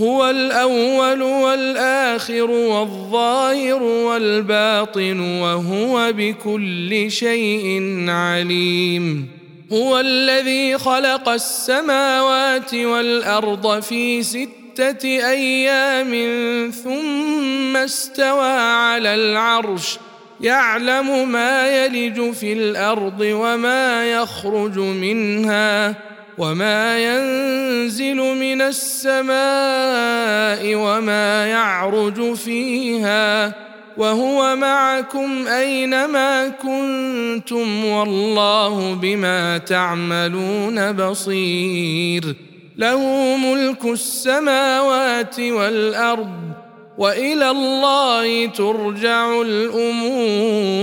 هو الأول والآخر والظاهر والباطن وهو بكل شيء عليم. هو الذي خلق السماوات والأرض في ستة أيام ثم استوى على العرش. يعلم ما يلج في الأرض وما يخرج منها. وما ينزل من السماء وما يعرج فيها وهو معكم أينما كنتم والله بما تعملون بصير له ملك السماوات والأرض وإلى الله ترجع الأمور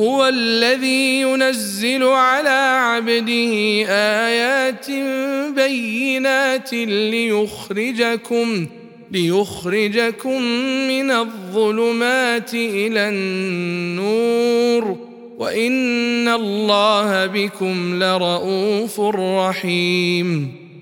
هو الذي ينزل على عبده آيات بينات ليخرجكم ليخرجكم من الظلمات إلى النور. وإن الله بكم لرءوف رحيم.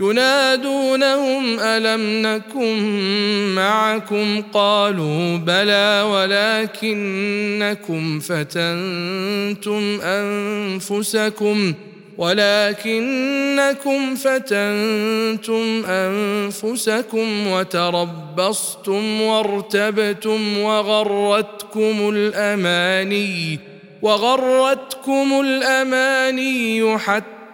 ينادونهم ألم نكن معكم؟ قالوا بلى ولكنكم فتنتم أنفسكم ولكنكم فتنتم أنفسكم وتربصتم وارتبتم وغرتكم الأماني وغرتكم الأماني حتى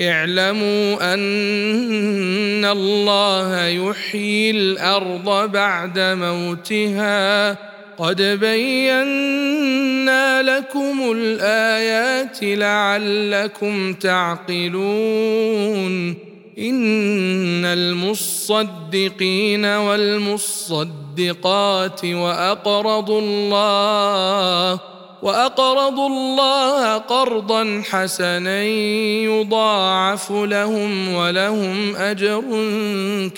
اعلموا أن الله يحيي الأرض بعد موتها. قد بينا لكم الآيات لعلكم تعقلون. إن المصدقين والمصدقات وأقرضوا الله وأقرضوا الله قرضا حسنا يضاعف لهم ولهم أجر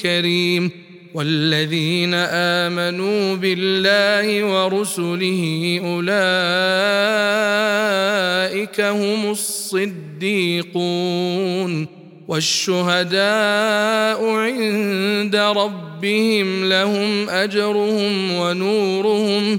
كريم. والذين آمنوا بالله ورسله أولئك هم الصديقون. والشهداء عند ربهم لهم أجرهم ونورهم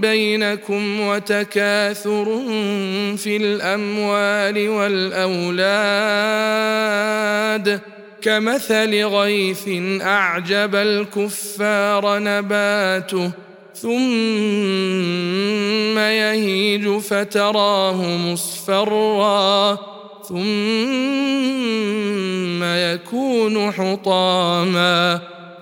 بينكم وتكاثر في الأموال والأولاد كمثل غيث أعجب الكفار نباته ثم يهيج فتراه مصفرا ثم يكون حطاما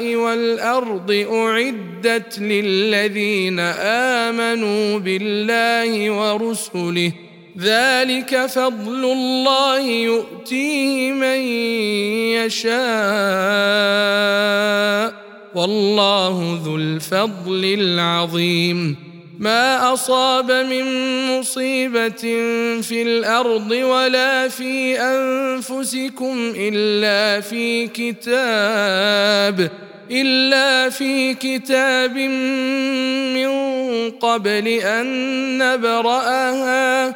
والأرض أعدت للذين آمنوا بالله ورسله. ذلك فضل الله يؤتيه من يشاء. والله ذو الفضل العظيم. ما أصاب من مصيبة في الأرض ولا في أنفسكم إلا في كتاب. إلا في كتاب من قبل أن نبرأها.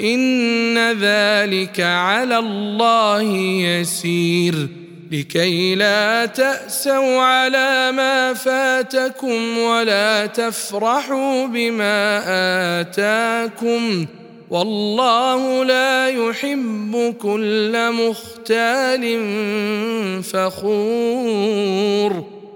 إن ذلك على الله يسير. لكي لا تأسوا على ما فاتكم ولا تفرحوا بما آتاكم. والله لا يحب كل مختال فخور.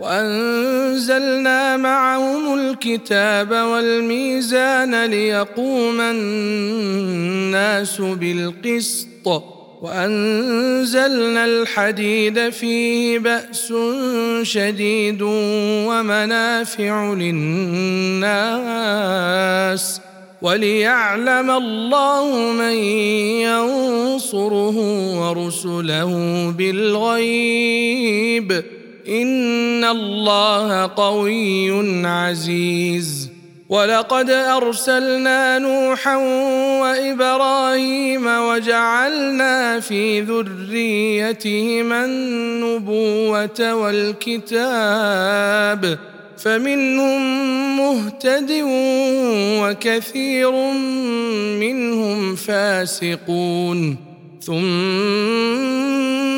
وأنزلنا معهم الكتاب والميزان ليقوم الناس بالقسط وأنزلنا الحديد فيه بأس شديد ومنافع للناس وليعلم الله من ينصره ورسله بالغيب إن الله قوي عزيز. ولقد أرسلنا نوحا وإبراهيم وجعلنا في ذريتهما النبوة والكتاب. فمنهم مهتد وكثير منهم فاسقون. ثم